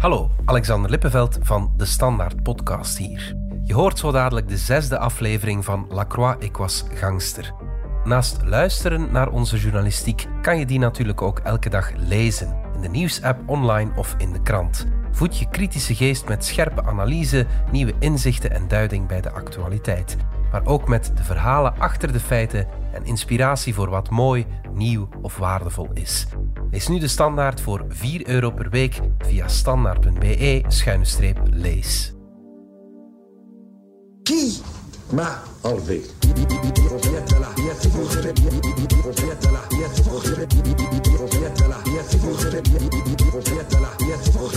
Hallo, Alexander Lippenveld van de Standaard Podcast hier. Je hoort zo dadelijk de zesde aflevering van La Croix, ik was gangster. Naast luisteren naar onze journalistiek kan je die natuurlijk ook elke dag lezen. In de nieuwsapp, online of in de krant. Voed je kritische geest met scherpe analyse, nieuwe inzichten en duiding bij de actualiteit. Maar ook met de verhalen achter de feiten en inspiratie voor wat mooi, nieuw of waardevol is. Lees nu de standaard voor 4 euro per week via standaard.be-lees.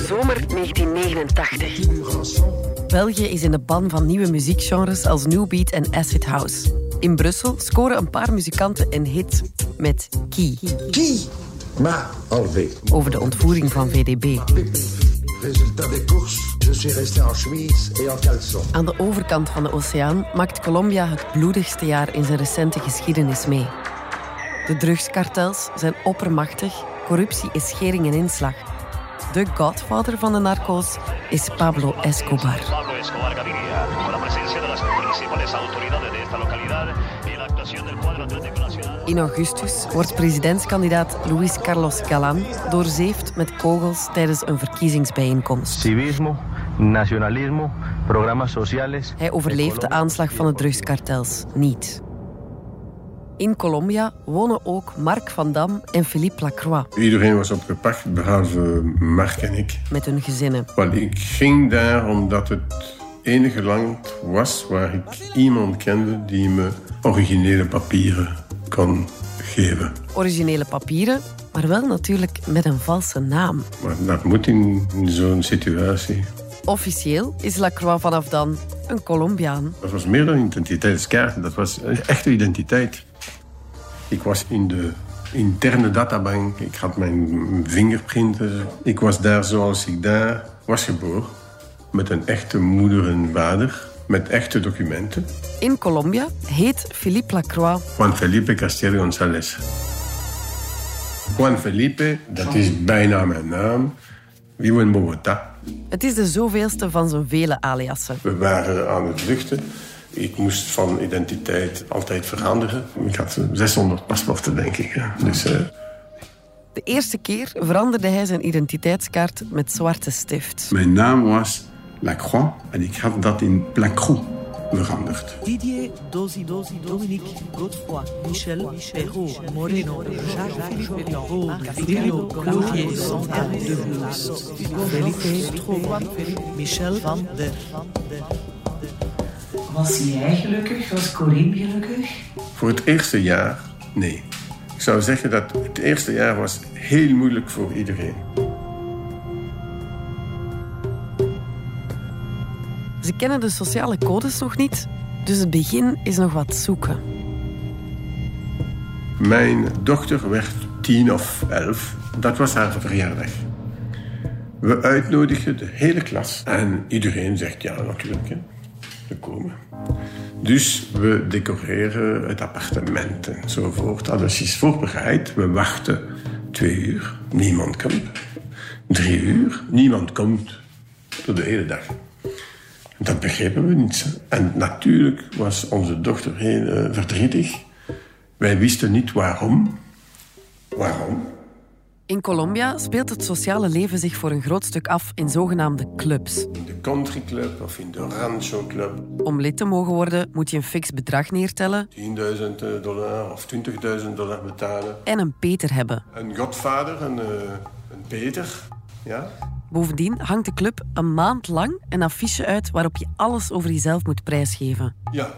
Zomer 1989. België is in de ban van nieuwe muziekgenres als New Beat en Acid House. In Brussel scoren een paar muzikanten een hit met Key Qui m'a enlevé over de ontvoering van VDB. Des courses, je suis resté en chemise et en caleçon. Aan de overkant van de oceaan maakt Colombia het bloedigste jaar in zijn recente geschiedenis mee. De drugskartels zijn oppermachtig, corruptie is schering en inslag. De godfather van de narco's is Pablo Escobar. In augustus wordt presidentskandidaat Luis Carlos Galán doorzeefd met kogels tijdens een verkiezingsbijeenkomst. civismo, nacionalismo, programas sociales. Hij overleeft de aanslag van de drugskartels niet. In Colombia wonen ook Marc van Dam en Philippe Lacroix Iedereen was opgepakt, behalve Mark en ik. met hun gezinnen. Want ik ging daar omdat het enige land was waar ik iemand kende die me originele papieren kon geven. Originele papieren, maar wel natuurlijk met een valse naam. Maar dat moet in zo'n situatie. Officieel is Lacroix vanaf dan een Colombiaan. Dat was meer dan identiteitskaart, dat was een echte identiteit. Ik was in de interne databank, ik had mijn vingerprinten. Ik was daar zoals ik daar was geboren. Met een echte moeder en vader, met echte documenten. In Colombia heet Philippe Lacroix Juan Felipe Castillo González. Juan Felipe, dat is bijna mijn naam. Vivo in Bogota. Het is de zoveelste van zijn vele aliassen. We waren aan het vluchten. Ik moest van identiteit altijd veranderen. Ik had 600 paspoorten, denk ik. ja. Dus eh, De eerste keer veranderde hij zijn identiteitskaart met zwarte stift. mijn naam was Lacroix en ik had dat in Placroix veranderd. Didier Dosi Dosi Dominique Godefroy Michel Perrault Moreno Jacques Philippe Paul Filippo Cloutier Santa de Blues Felipe Michel van der Was jij gelukkig? Was Corinne gelukkig? Voor het eerste jaar, nee. Ik zou zeggen dat het eerste jaar was heel moeilijk voor iedereen. Ze kennen de sociale codes nog niet, dus het begin is nog wat zoeken. Mijn dochter werd tien of elf. Dat was haar verjaardag. We uitnodigden de hele klas. En iedereen zegt ja, natuurlijk. Dus we decoreren het appartement enzovoort. Alles is voorbereid. We wachten twee uur. Niemand komt. Drie uur. Niemand komt. Door de hele dag. Dat begrepen we niet. En natuurlijk was onze dochter heel eh, verdrietig. Wij wisten niet waarom. Waarom? In Colombia speelt het sociale leven zich voor een groot stuk af in zogenaamde clubs. In de country club of in de rancho club. Om lid te mogen worden moet je een fix bedrag neertellen 10.000 dollar of 20.000 dollar betalen. en een peter hebben. Een godvader, een, eh, een Peter. Ja? Bovendien hangt de club een maand lang een affiche uit waarop je alles over jezelf moet prijsgeven. Ja.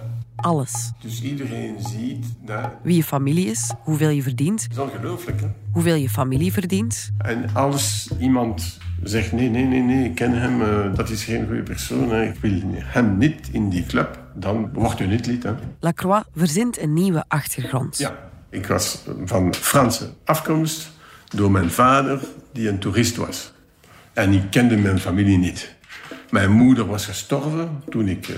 Alles. Dus iedereen ziet dat. Wie je familie is, hoeveel je verdient, Dat is ongelooflijk, hè? hoeveel je familie verdient, En als iemand zegt: nee, nee, nee, nee, ik ken hem, eh, dat is geen goede persoon, hè, ik wil hem niet in die club, dan wordt u niet lid. Hè? Lacroix verzint een nieuwe achtergrond. Ja. Ik was van Franse afkomst door mijn vader, die een toerist was. En ik kende mijn familie niet. Mijn moeder was gestorven toen ik eh,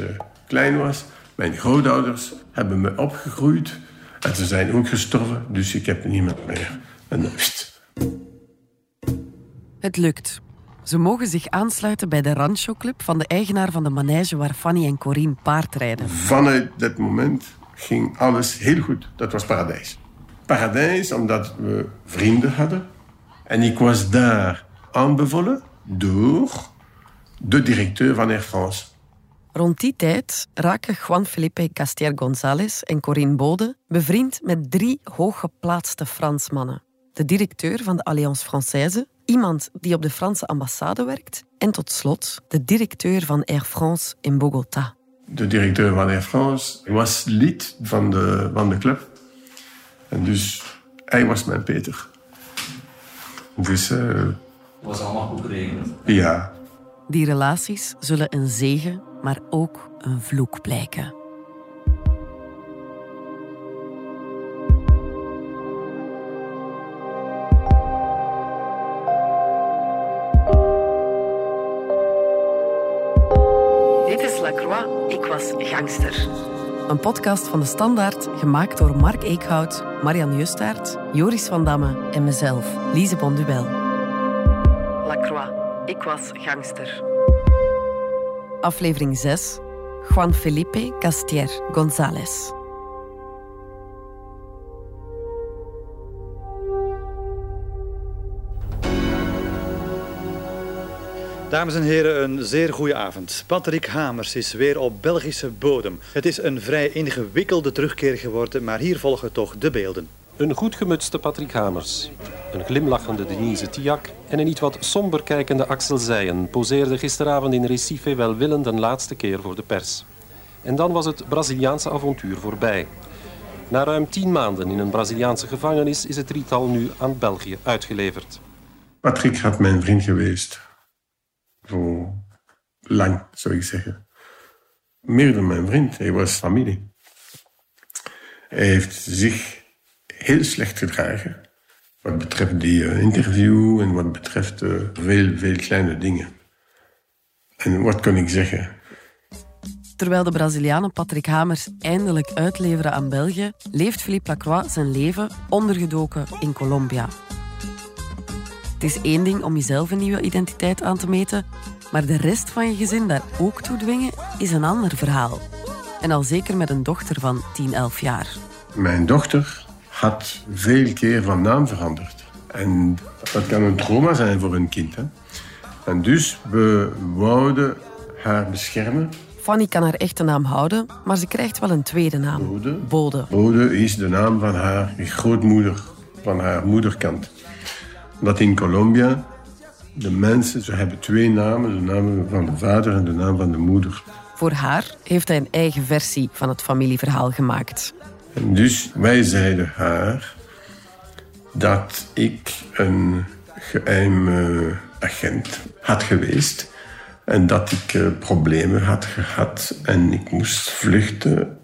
klein was. Mijn grootouders hebben me opgegroeid. En ze zijn ook gestorven, dus ik heb niemand meer. En, pst. Het lukt. Ze mogen zich aansluiten bij de Rancho Club van de eigenaar van de manege waar Fanny en Corine paardrijden. Vanuit dat moment ging alles heel goed. Dat was paradijs. Paradijs omdat we vrienden hadden. En ik was daar aanbevolen door de directeur van Air France. Rond die tijd raken Juan Felipe Castier González en Corinne Bode bevriend met drie hooggeplaatste Fransmannen. De directeur van de Alliance Française, iemand die op de Franse ambassade werkt en tot slot de directeur van Air France in Bogota. De directeur van Air France was lid van de, van de club. En dus hij was mijn Peter. Dus uh, was allemaal goed geregeld. ja, Die relaties zullen een zegen, maar ook een vloek blijken. Dit is Lacroix, ik was gangster. Een podcast van de Standaard, gemaakt door Mark Eekhout, Marian Justaert, Joris van Damme en mezelf, Lise Bonduel. Lacroix, ik was gangster. Aflevering 6. Juan Felipe Castier González. Dames en heren, een zeer goede avond. Patrick Hamers is weer op Belgische bodem. Het is een vrij ingewikkelde terugkeer geworden, maar hier volgen toch de beelden. Een goed gemutste Patrick Hamers, een glimlachende Denise Tiak en een iets wat somber kijkende Axel Zijen poseerden gisteravond in Recife welwillend een laatste keer voor de pers. En dan was het Braziliaanse avontuur voorbij. Na ruim tien maanden in een Braziliaanse gevangenis is het drietal nu aan België uitgeleverd. Patrick had mijn vriend geweest. Voor lang, zou ik zeggen. Meer dan mijn vriend. Hij was familie. Hij heeft zich heel slecht gedragen. Wat betreft die eh, interview en wat betreft eh, veel, veel kleine dingen. En wat kan ik zeggen? Terwijl de Brazilianen Patrick Hamers eindelijk uitleveren aan België, leeft Philippe Lacroix zijn leven ondergedoken in Colombia. Het is één ding om jezelf een nieuwe identiteit aan te meten, maar de rest van je gezin daar ook toe dwingen is een ander verhaal. En al zeker met een dochter van 10, 11 jaar. Mijn dochter had veel keer van naam veranderd. En dat kan een trauma zijn voor een kind. Hè? En dus we wouden haar beschermen. Fanny kan haar echte naam houden, maar ze krijgt wel een tweede naam. Bode. Bode. Bode is de naam van haar grootmoeder, van haar moederkant. Dat in Colombia de mensen, ze hebben twee namen, de naam van de vader en de naam van de moeder. Voor haar heeft hij een eigen versie van het familieverhaal gemaakt. En dus wij zeiden haar dat ik een geheime agent had geweest en dat ik eh, problemen had gehad en ik moest vluchten.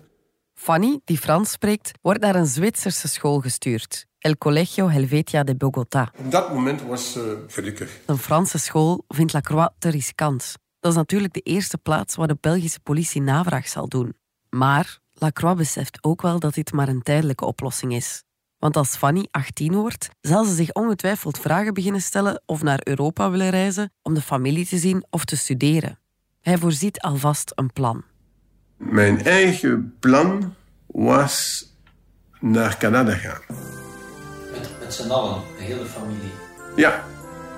Fanny, die Frans spreekt, wordt naar een Zwitserse school gestuurd. El Colegio Helvetia de Bogota. Op dat moment was ze gelukkig. Een Franse school vindt Lacroix te riskant. Dat is natuurlijk de eerste plaats waar de Belgische politie navraag zal doen. Maar Lacroix beseft ook wel dat dit maar een tijdelijke oplossing is. Want als Fanny 18 wordt, zal ze zich ongetwijfeld vragen beginnen stellen of naar Europa willen reizen om de familie te zien of te studeren. Hij voorziet alvast een plan. Mijn eigen plan was naar Canada gaan. Met, met z'n allen, de hele familie. Ja,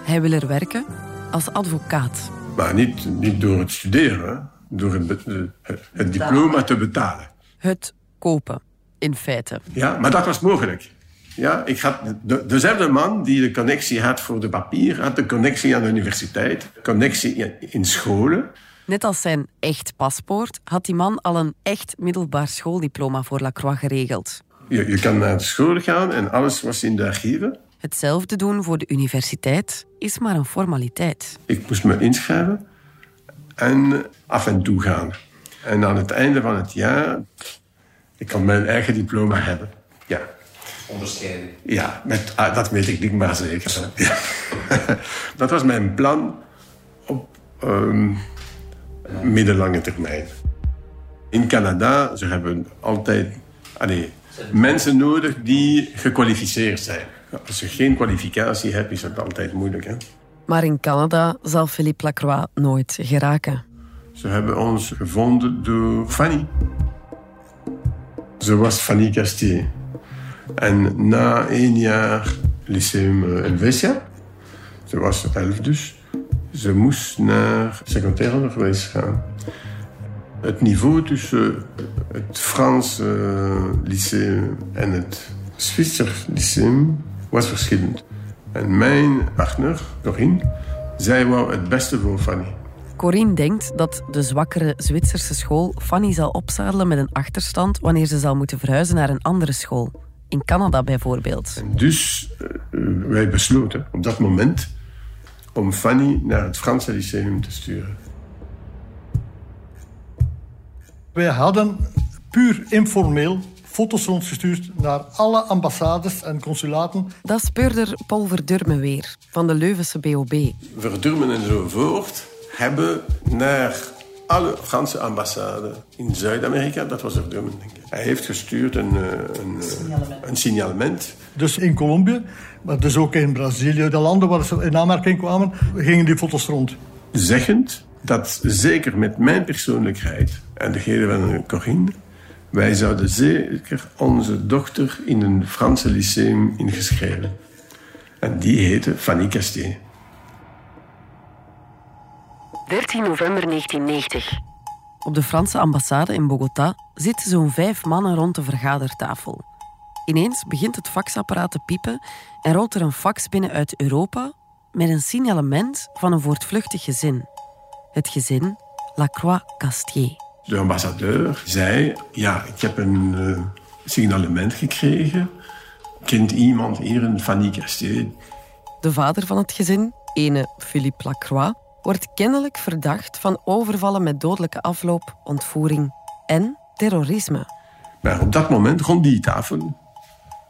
Hij wil er werken als advocaat. maar niet, niet door het studeren, door het, be- het, het diploma te betalen. Het kopen, in feite. Ja, maar dat was mogelijk. Ja, ik had de, dezelfde man die de connectie had voor de papier, had de connectie aan de universiteit, connectie in, in scholen. Net als zijn echt paspoort had die man al een echt middelbaar schooldiploma voor Lacroix geregeld. Je, je kan naar de school gaan en alles was in de archieven. Hetzelfde doen voor de universiteit is maar een formaliteit. Ik moest me inschrijven en af en toe gaan. En aan het einde van het jaar, ik kan mijn eigen diploma hebben. Ja, Onderscheiden. ja met, ah, dat weet ik niet maar zeker. Ja. dat was mijn plan op ehm, middellange termijn. In Canada, ze hebben altijd allee, mensen nodig die gekwalificeerd zijn. Als je geen kwalificatie hebt, is dat altijd moeilijk. Hè? Maar in Canada zal Philippe Lacroix nooit geraken. Ze hebben ons gevonden door Fanny. Ze was Fanny Castier. En na één jaar lyceum Helvetia, ze was elf dus, ze moest naar secundair onderwijs gaan. Het niveau tussen het Frans uh, lyceum en het Zwitser lyceum was verschillend. En mijn partner, Corinne, zij wou het beste voor Fanny. Corinne denkt dat de zwakkere Zwitserse school Fanny zal opzadelen met een achterstand wanneer ze zal moeten verhuizen naar een andere school. In Canada bijvoorbeeld. Dus uh, wij besloten op dat moment om Fanny naar het Franse lyceum te sturen. Wij hadden puur informeel foto's rondgestuurd naar alle ambassades en consulaten. Dat speurder Paul Verdurme weer, van de Leuvense BOB. Verdurmen enzovoort hebben naar alle Franse ambassades in Zuid-Amerika, dat was Verdurmen, denk ik. Hij heeft gestuurd een, een, een signalement. Dus in Colombie, maar dus ook in Brazilië, de landen waar ze in aanmerking kwamen, gingen die foto's rond. Zeggend dat zeker met mijn persoonlijkheid en degene van Corinne, wij zouden zeker onze dochter in een Franse lyceum ingeschreven. En die heette Fanny Castier. 13 november 1990. Op de Franse ambassade in Bogota zitten zo'n vijf mannen rond de vergadertafel. Ineens begint het faxapparaat te piepen en rolt er een fax binnen uit Europa met een signalement van een voortvluchtig gezin. Het gezin Lacroix-Castier. De ambassadeur zei: Ja, ik heb een uh, signalement gekregen. Kent iemand hier een Fanny Castier? De vader van het gezin, ene Philippe Lacroix, wordt kennelijk verdacht van overvallen met dodelijke afloop, ontvoering en terrorisme. Maar op dat moment, rond die tafel,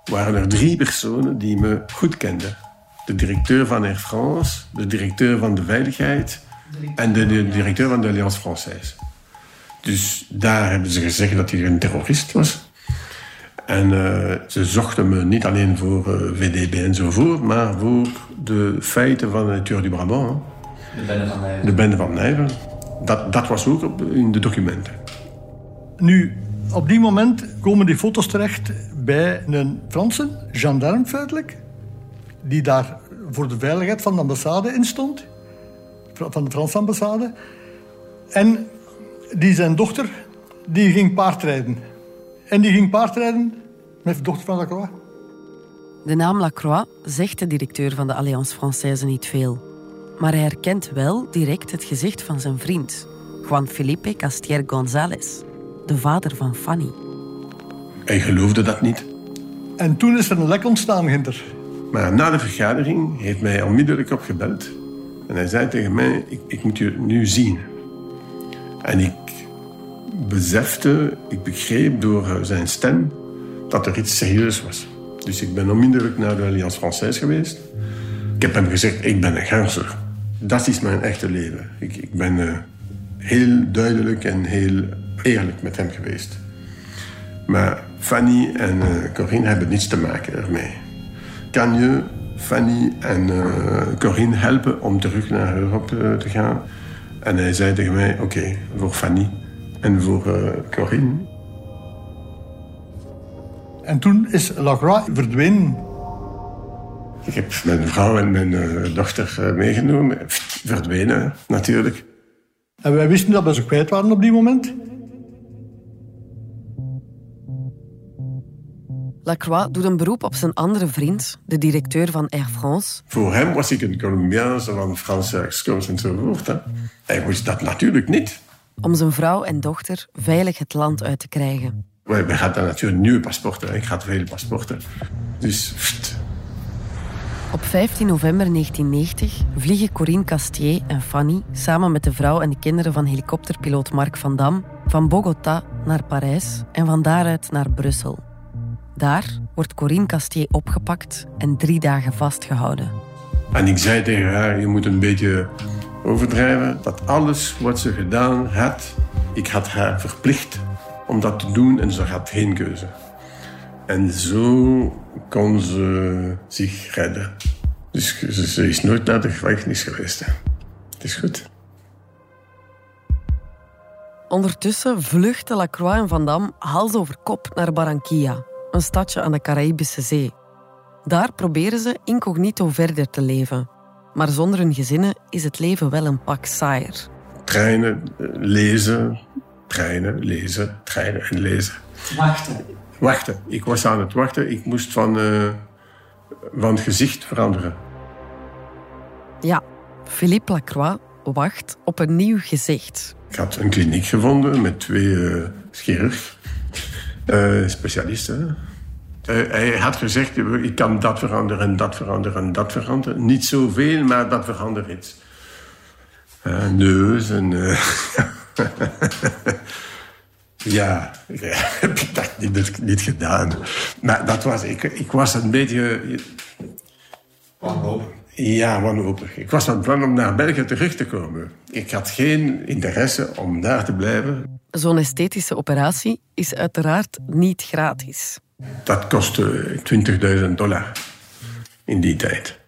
waren er drie personen die me goed kenden. De directeur van Air France, de directeur van de veiligheid en de, de directeur van de Alliance Française. Dus daar hebben ze gezegd dat hij een terrorist was. En uh, ze zochten me niet alleen voor uh, VDB enzovoort, maar voor de feiten van het Tour du Brabant. De bende van Nijvel. De bende van Nijvel. Dat, dat was ook op, in de documenten. Nu, op die moment komen die foto's terecht bij een Franse gendarme feitelijk, die daar voor de veiligheid van de ambassade in stond, van de Franse ambassade. En die zijn dochter, die ging paardrijden. En die ging paardrijden met de dochter van Lacroix. De naam Lacroix zegt de directeur van de Alliance Française niet veel. Maar hij herkent wel direct het gezicht van zijn vriend, Juan Felipe Castier González, de vader van Fanny. Hij geloofde dat niet. En toen is er een lek ontstaan, Ginter. Maar na de vergadering heeft mij onmiddellijk opgebeld. En hij zei tegen mij, ik, ik moet je nu zien. En ik besefte, ik begreep door zijn stem dat er iets serieus was. Dus ik ben onmiddellijk naar de Alliance Française geweest. Ik heb hem gezegd, ik ben een gangster. Dat is mijn echte leven. Ik, ben uh, heel duidelijk en heel eerlijk met hem geweest. Maar Fanny en uh, Corinne hebben niets te maken ermee. Kan je Fanny en uh, Corinne helpen om terug naar Europa te gaan? En hij zei tegen mij, oké, voor Fanny en voor Corinne. En toen is Lacroix verdwenen. Ik heb mijn vrouw en mijn uh, dochter uh, meegenomen. Verdwenen, natuurlijk. En wij wisten dat we ze kwijt waren op die moment. Lacroix doet een beroep op zijn andere vriend, de directeur van Air France. Voor hem was ik een Colombiaanse van Franse excuus enzovoort. Hè. Hij wist dat natuurlijk niet. Om zijn vrouw en dochter veilig het land uit te krijgen. We hadden natuurlijk nieuwe paspoorten. Ik had veel paspoorten. Dus... Op 15 november 1990 vliegen Corinne Castier en Fanny samen met de vrouw en de kinderen van helikopterpiloot Mark van Dam van Bogota naar Parijs en van daaruit naar Brussel. Daar wordt Corinne Castier opgepakt en drie dagen vastgehouden. En ik zei tegen haar, je moet een beetje overdrijven. Dat alles wat ze gedaan had, ik had haar verplicht om dat te doen en ze had geen keuze. En zo kon ze zich redden. Dus ze, ze is nooit naar de gevangenis geweest. Hè. Het is goed. Ondertussen vluchten Lacroix en Van Dam hals over kop naar Barranquilla, een stadje aan de Caraïbische Zee. Daar proberen ze incognito verder te leven. Maar zonder hun gezinnen is het leven wel een pak saaier. Treinen, eh, lezen, treinen, lezen, treinen en lezen. Wachten. Wachten. Ik was aan het wachten. Ik moest van, eh, van gezicht veranderen. Ja, Philippe Lacroix wacht op een nieuw gezicht. Ik had een kliniek gevonden met twee eh chirurg, eh, specialisten. Hij had gezegd, ik kan dat veranderen en dat veranderen en dat veranderen. Niet zoveel, maar dat verandert iets. Neus en... eh, ja, heb ik dat niet, niet gedaan. Maar dat was... Ik, ik was een beetje... Wanhopig. Ja, wanhopig. Ik was van plan om naar België terug te komen. Ik had geen interesse om daar te blijven. Zo'n esthetische operatie is uiteraard niet gratis. Dat kostte 20.000 dollar in die tijd.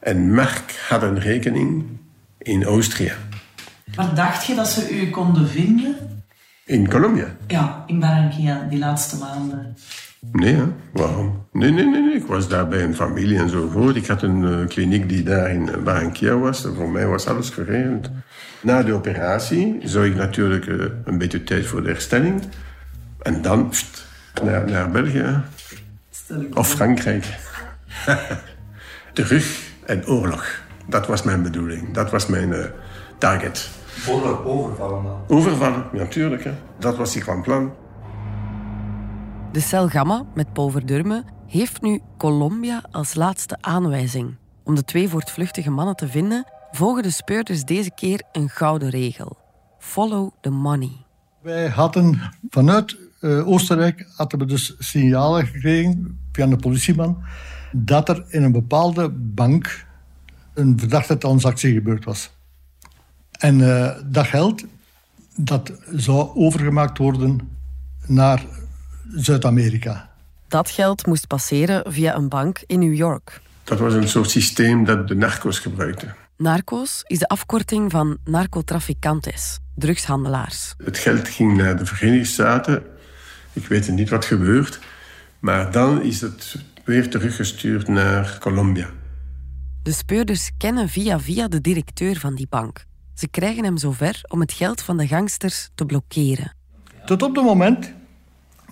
En Mark had een rekening in Oostenrijk, Waar dacht je dat ze u konden vinden? In Colombia. Ja, in Barranquilla, die laatste maanden. Nee, hè? waarom? Nee, nee, nee, nee, ik was daar bij een familie enzovoort. Ik had een eh, kliniek die daar in Barranquilla was. En voor mij was alles geregeld. Na de operatie zou ik natuurlijk eh, een beetje tijd voor de herstelling. En dan pst, naar, naar België. Of Frankrijk. Terug en oorlog. Dat was mijn bedoeling. Dat was mijn eh, target. Overvallen dan. Overvallen, natuurlijk. Hè. Dat was ik van plan. De cel Gamma met Paul Verdurme heeft nu Colombia als laatste aanwijzing. Om de twee voortvluchtige mannen te vinden, volgen de speurders deze keer een gouden regel. Follow the money. Wij hadden vanuit eh, Oostenrijk hadden we dus signalen gekregen via de politieman dat er in een bepaalde bank een verdachte transactie gebeurd was. En eh, dat geld dat zou overgemaakt worden naar Zuid-Amerika. Dat geld moest passeren via een bank in New York. Dat was een soort systeem dat de narco's gebruikten. Narcos is de afkorting van narcotraficantes, drugshandelaars. Het geld ging naar de Verenigde Staten. Ik weet niet wat gebeurt. Maar dan is het weer teruggestuurd naar Colombia. De speurders kennen via via de directeur van die bank. Ze krijgen hem zover om het geld van de gangsters te blokkeren. Tot op het moment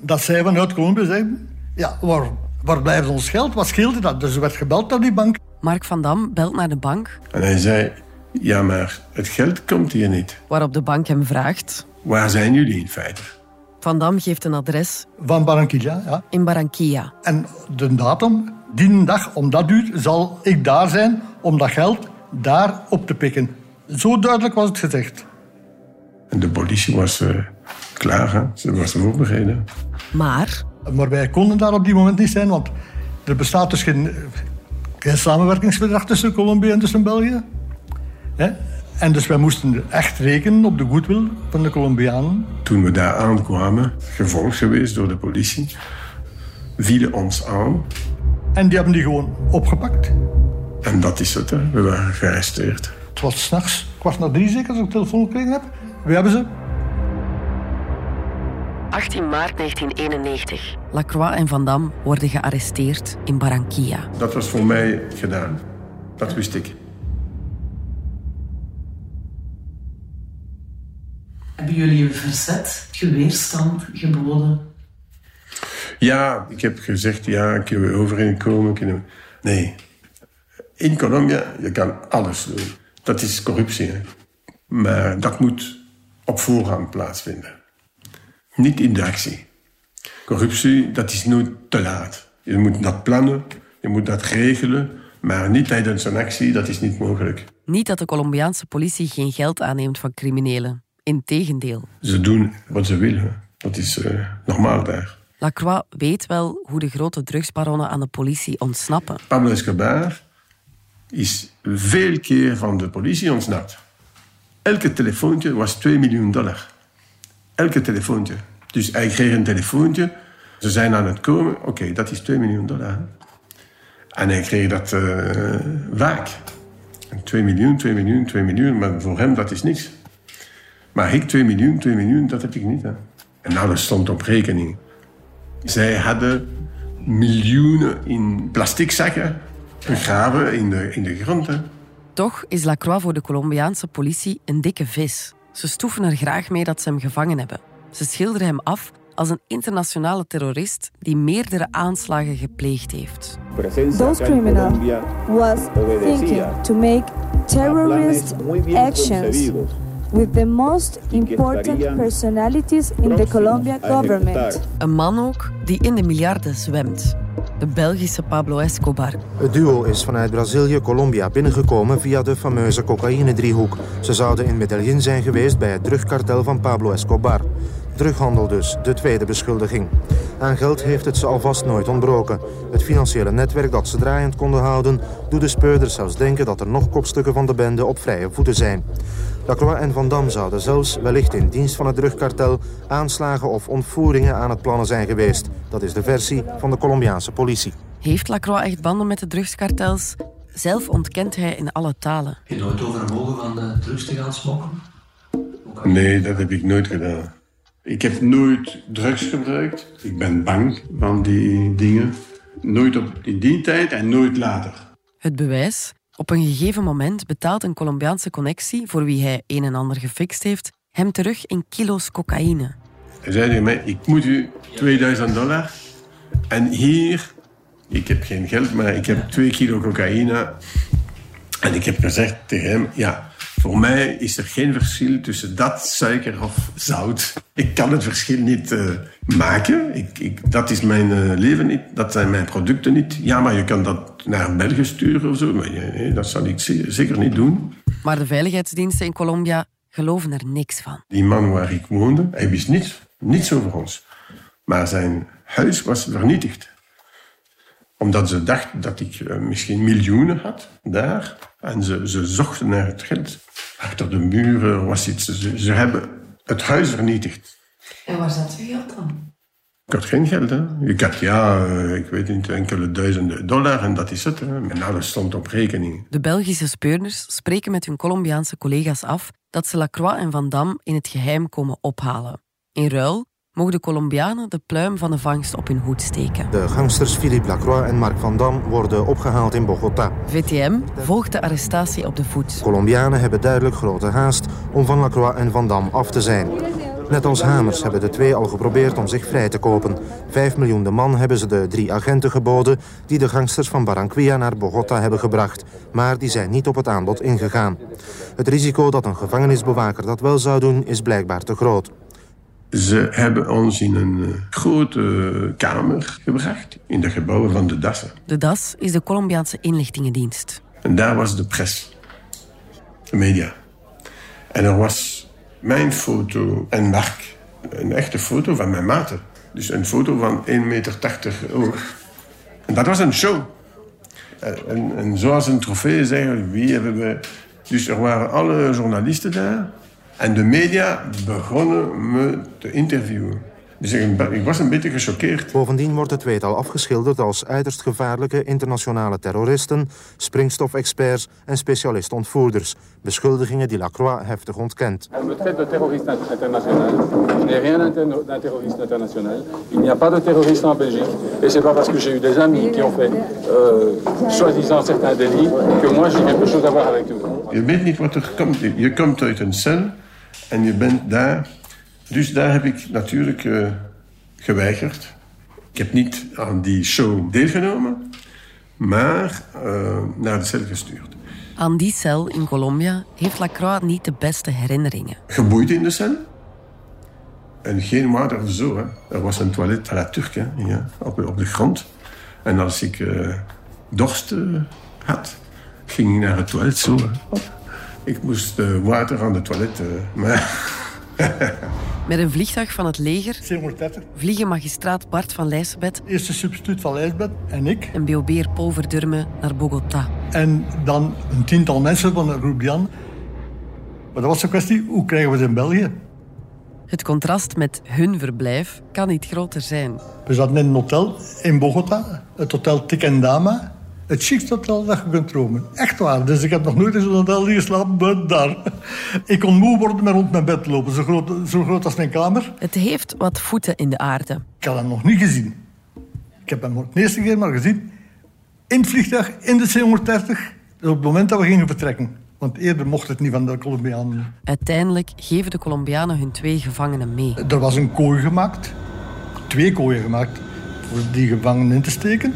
dat zij vanuit Colombia zeiden... Ja, waar, waar blijft ons geld? Wat scheelde dat? Dus er werd gebeld naar die bank. Mark van Dam belt naar de bank, En hij zei, ja maar het geld komt hier niet. waarop de bank hem vraagt. Waar zijn jullie in feite? Van Dam geeft een adres Van Barranquilla, ja. in Barranquilla. En de datum, die dag, om dat uur, zal ik daar zijn om dat geld daar op te pikken. Zo duidelijk was het gezegd. En de politie was eh, klaar, hè? ze was voorbereid. Maar Maar wij konden daar op die moment niet zijn, want er bestaat dus geen, geen samenwerkingsverdrag tussen Colombia en tussen België. Hè? En dus wij moesten echt rekenen op de goodwill van de Colombianen. Toen we daar aankwamen, gevolgd geweest door de politie, vielen ons aan. En die hebben die gewoon opgepakt. En dat is het, hè? we waren gearresteerd. Het was s'nachts, kwart na drie zeker, als ik telefoon gekregen heb. We hebben ze. 18 maart 1991. Lacroix en Van Dam worden gearresteerd in Barranquilla. Dat was voor mij gedaan. Dat wist ik. Hebben jullie een verzet, geweerstand geboden? Ja, ik heb gezegd, ja, kunnen we overeenkomen? Kunnen we... Nee. In Colombia, je kan alles doen. Dat is corruptie. Hè? Maar dat moet op voorhand plaatsvinden. Niet in de actie. Corruptie, dat is nooit te laat. Je moet dat plannen, je moet dat regelen, maar niet tijdens een actie, dat is niet mogelijk. Niet dat de Colombiaanse politie geen geld aanneemt van criminelen. Integendeel. Ze doen wat ze willen. Dat is eh, normaal daar. Lacroix weet wel hoe de grote drugsbaronnen aan de politie ontsnappen. Pablo Escobar is veel keer van de politie ontsnapt. Elke telefoontje was 2 miljoen dollar. Elke telefoontje. Dus hij kreeg een telefoontje. Ze zijn aan het komen. Oké, dat is 2 miljoen dollar. En hij kreeg dat uh, vaak. 2 miljoen, 2 miljoen, 2 miljoen, maar voor hem dat is niks. Maar ik 2 miljoen, 2 miljoen, dat heb ik niet. Hè. En alles stond op rekening. Zij hadden miljoenen in plastic zakken begraven in de, in de grond. Hè. Toch is Lacroix voor de Colombiaanse politie een dikke vis. Ze stoeven er graag mee dat ze hem gevangen hebben. Ze schilderen hem af als een internationale terrorist die meerdere aanslagen gepleegd heeft. Those criminal was thinking to make terrorist actions with the most important personalities in the Colombian government. Een man ook die in de miljarden zwemt. De Belgische Pablo Escobar. Het duo is vanuit Brazilië Colombia binnengekomen via de fameuze cocaïne-driehoek. Ze zouden in Medellin zijn geweest bij het drugkartel van Pablo Escobar. Drughandel dus, de tweede beschuldiging. Aan geld heeft het ze alvast nooit ontbroken. Het financiële netwerk dat ze draaiend konden houden... doet de speurders zelfs denken dat er nog kopstukken van de bende op vrije voeten zijn. Lacroix en Van Dam zouden zelfs, wellicht in dienst van het drugkartel... aanslagen of ontvoeringen aan het plannen zijn geweest. Dat is de versie van de Colombiaanse politie. Heeft Lacroix echt banden met de drugskartels? Zelf ontkent hij in alle talen. Heb je nooit overwogen van de drugs te gaan smokkelen? Nee, dat heb ik nooit gedaan. Ik heb nooit drugs gebruikt. Ik ben bang van die dingen. Nooit op, in die tijd en nooit later. Het bewijs? Op een gegeven moment betaalt een Colombiaanse connectie, voor wie hij een en ander gefixt heeft, hem terug in kilo's cocaïne. Hij zei tegen mij, ik moet u 2000 dollar. En hier, ik heb geen geld, maar ik heb 2 kilo cocaïne. En ik heb gezegd tegen hem, ja, voor mij is er geen verschil tussen dat, suiker of zout. Ik kan het verschil niet uh, maken. Ik, ik, dat is mijn uh, leven niet. Dat zijn mijn producten niet. Ja, maar je kan dat naar België sturen of zo. Maar nee, dat zal ik zeker niet doen. Maar de veiligheidsdiensten in Colombia geloven er niks van. Die man waar ik woonde, hij wist niets, niets over ons. Maar zijn huis was vernietigd omdat ze dachten dat ik uh, misschien miljoenen had daar. En ze, ze zochten naar het geld. Achter de muren was iets. Ze, ze hebben het huis vernietigd. En waar zat uw geld dan? Ik had geen geld. Hè. Ik had, ja, uh, ik weet niet, enkele duizenden dollar en dat is het. Hè. En alles stond op rekening. De Belgische speurders spreken met hun Colombiaanse collega's af dat ze Lacroix en Van Dam in het geheim komen ophalen. In ruil mogen de Colombianen de pluim van de vangst op hun hoed steken. De gangsters Philippe Lacroix en Marc van Dam worden opgehaald in Bogota. VTM volgt de arrestatie op de voet. Colombianen hebben duidelijk grote haast om van Lacroix en Van Dam af te zijn. Net als Hamers hebben de twee al geprobeerd om zich vrij te kopen. Vijf miljoen de man hebben ze de drie agenten geboden... die de gangsters van Barranquilla naar Bogota hebben gebracht. Maar die zijn niet op het aanbod ingegaan. Het risico dat een gevangenisbewaker dat wel zou doen... is blijkbaar te groot. Ze hebben ons in een grote kamer gebracht, in de gebouwen van de DAS. De DAS is de Colombiaanse inlichtingendienst. En daar was de pers, de media. En er was mijn foto en Mark, een echte foto van mijn maten. Dus een foto van 1,80 meter hoog. En dat was een show. En, en zoals een trofee zeggen, wie hebben we... Dus er waren alle journalisten daar. En de media begonnen me te interviewen. Dus ik, ik was een beetje gechoqueerd. Bovendien wordt het tweetal afgeschilderd als uiterst gevaarlijke internationale terroristen, springstofexperts en specialist-ontvoerders. Beschuldigingen die Lacroix heftig ontkent. Me traite de terroriste international. Je n'ai rien d'un terroriste international. Il n'y a pas de terroriste en Belgique. Et c'est pas parce que j'ai eu des amis qui ont fait, euh, soi-disant, certains délits, que moi j'ai quelque chose à voir avec eux. Je weet niet wat er komt. Je komt uit een cel en je bent daar. Dus daar heb ik natuurlijk uh, geweigerd. Ik heb niet aan die show deelgenomen, maar uh, naar de cel gestuurd. Aan die cel in Colombia heeft Lacroix niet de beste herinneringen. Geboeid in de cel. En geen water of zo. Hè. Er was een toilet à la Turk, hè, ja, op, op de grond. En als ik uh, dorst had, ging ik naar het toilet zo. Hè. Ik moest uh, water aan de toilet. Uh, maar Met een vliegtuig van het leger vliegen magistraat Bart van Lijsbeth, eerste substituut van Lijsbeth en ik, en BOB'er Paul Verdurme naar Bogota. En dan een tiental mensen van Rubian. Maar dat was de kwestie, hoe krijgen we ze in België? Het contrast met hun verblijf kan niet groter zijn. We zaten in een hotel in Bogota, het hotel Tikendama. Het chicste hotel dat je kunt dromen. Echt waar. Dus ik heb nog nooit in zo'n hotel geslapen daar. Ik kon moe worden met rond mijn bed lopen. Zo groot, zo groot als mijn kamer. Het heeft wat voeten in de aarde. Ik had hem nog niet gezien. Ik heb hem de eerste keer maar gezien. In het vliegtuig, in de C-130. Dus op het moment dat we gingen vertrekken. Want eerder mocht het niet van de Colombianen. Uiteindelijk geven de Colombianen hun twee gevangenen mee. Er was een kooi gemaakt. Twee kooien gemaakt. Voor die gevangenen in te steken.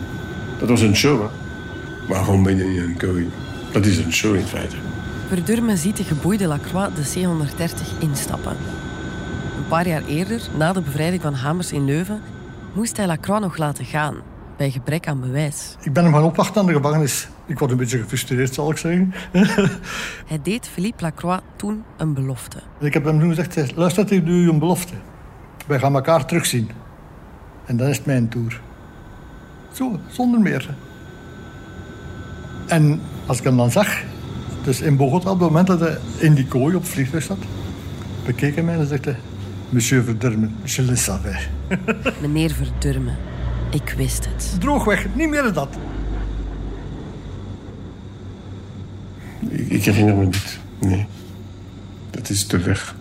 Dat was een show, hè? Waarom ben je in een kooi? Dat is een show in feite. Verdurme ziet de geboeide Lacroix de C-130 instappen. Een paar jaar eerder, na de bevrijding van Hamers in Leuven, moest hij Lacroix nog laten gaan, bij gebrek aan bewijs. Ik ben hem gaan opwachten aan de gevangenis. Ik was een beetje gefrustreerd, zal ik zeggen. hij deed Philippe Lacroix toen een belofte. Ik heb hem toen gezegd, luister, ik doe u een belofte. Wij gaan elkaar terugzien. En dan is het mijn tour. Zo, zonder meer. En als ik hem dan zag, dus in Bogota, op het moment dat hij in die kooi op het vliegtuig zat, bekeek hij mij en zegt hij, Monsieur Verdurme, je le savais. Meneer Verdurme, ik wist het. Droogweg, niet meer dan dat. Ik, ik herinner me niet. Nee. Dat is te weg.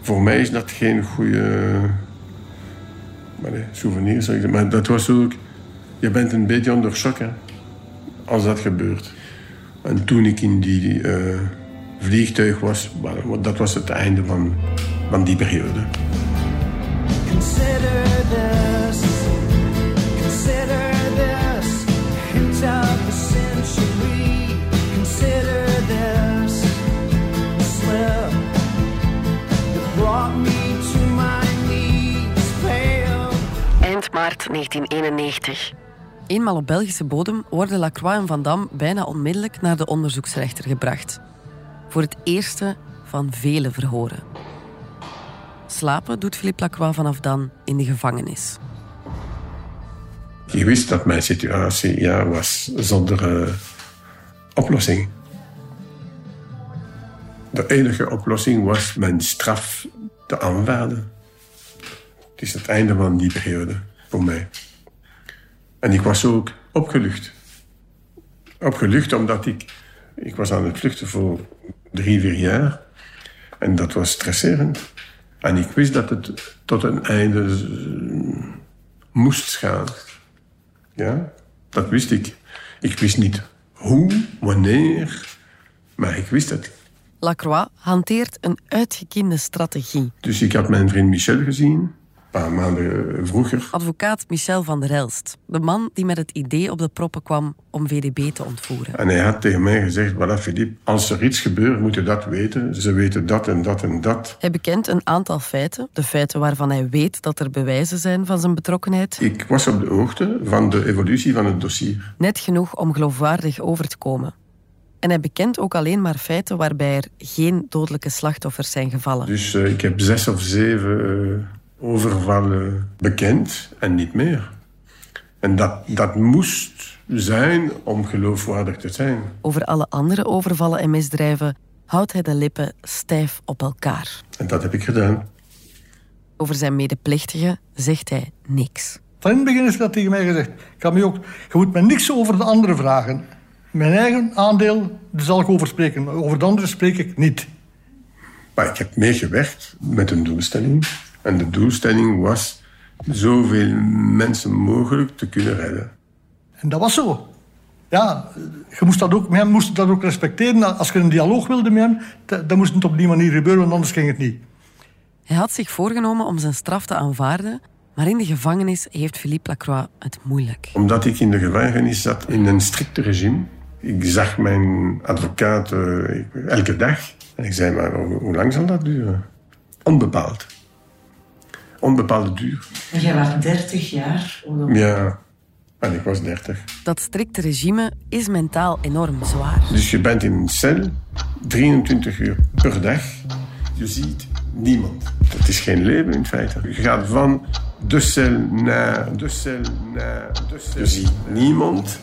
Voor mij is dat geen goede maar nee, souvenir. Zeg ik. Maar dat was ook... Je bent een beetje onder shock, hè als dat gebeurt. En toen ik in die uh, vliegtuig was, dat was het einde van, van die periode. Consider this, consider this, hint of the century. Consider this, slip that brought me to my knees, pale. Eind maart 1991. Eenmaal op Belgische bodem worden Lacroix en Van Dam bijna onmiddellijk naar de onderzoeksrechter gebracht. Voor het eerste van vele verhoren. Slapen doet Philippe Lacroix vanaf dan in de gevangenis. Je wist dat mijn situatie ja, was zonder uh, oplossing. De enige oplossing was mijn straf te aanvaarden. Het is het einde van die periode voor mij. En ik was ook opgelucht. Opgelucht omdat ik... Ik was aan het vluchten voor drie, vier jaar. En dat was stresserend. En ik wist dat het tot een einde moest gaan. Ja, dat wist ik. Ik wist niet hoe, wanneer, maar ik wist het. Lacroix hanteert een uitgekiende strategie. Dus ik had mijn vriend Michel gezien paar maanden vroeger. Advocaat Michel van der Elst, de man die met het idee op de proppen kwam om VDB te ontvoeren. En hij had tegen mij gezegd, voilà Philippe, als er iets gebeurt moet je dat weten. Ze weten dat en dat en dat. Hij bekent een aantal feiten, de feiten waarvan hij weet dat er bewijzen zijn van zijn betrokkenheid. Ik was op de hoogte van de evolutie van het dossier. Net genoeg om geloofwaardig over te komen. En hij bekent ook alleen maar feiten waarbij er geen dodelijke slachtoffers zijn gevallen. Dus uh, ik heb zes of zeven... Uh overvallen bekend en niet meer. En dat, dat moest zijn om geloofwaardig te zijn. Over alle andere overvallen en misdrijven houdt hij de lippen stijf op elkaar. En dat heb ik gedaan. Over zijn medeplichtigen zegt hij niks. Van in het begin is dat tegen mij gezegd. Ik me ook, je moet me niks over de anderen vragen. Mijn eigen aandeel, daar zal ik over spreken. Maar over de anderen spreek ik niet. Maar ik heb meegewerkt met een doelstelling. En de doelstelling was zoveel mensen mogelijk te kunnen redden. En dat was zo. Ja, je moest dat ook, men moest dat ook respecteren. Als je een dialoog wilde met hem, dan moest het op die manier gebeuren, want anders ging het niet. Hij had zich voorgenomen om zijn straf te aanvaarden, maar in de gevangenis heeft Philippe Lacroix het moeilijk. Omdat ik in de gevangenis zat in een strikte regime. Ik zag mijn advocaat uh, elke dag. En ik zei, maar hoe lang zal dat duren? Onbepaald onbepaalde duur. En jij was 30 jaar? Ja, en ik was 30. Dat strikte regime is mentaal enorm zwaar. Dus je bent in een cel, 23 uur per dag. Je ziet niemand. Het is geen leven in feite. Je gaat van de cel naar de cel naar de cel. Je ziet niemand.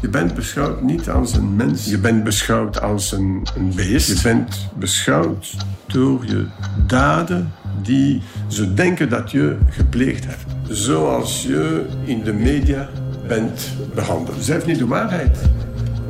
Je bent beschouwd niet als een mens. Je bent beschouwd als een, een beest. Je bent beschouwd door je daden die ze denken dat je gepleegd hebt. Zoals je in de media bent behandeld. Dat is niet de waarheid.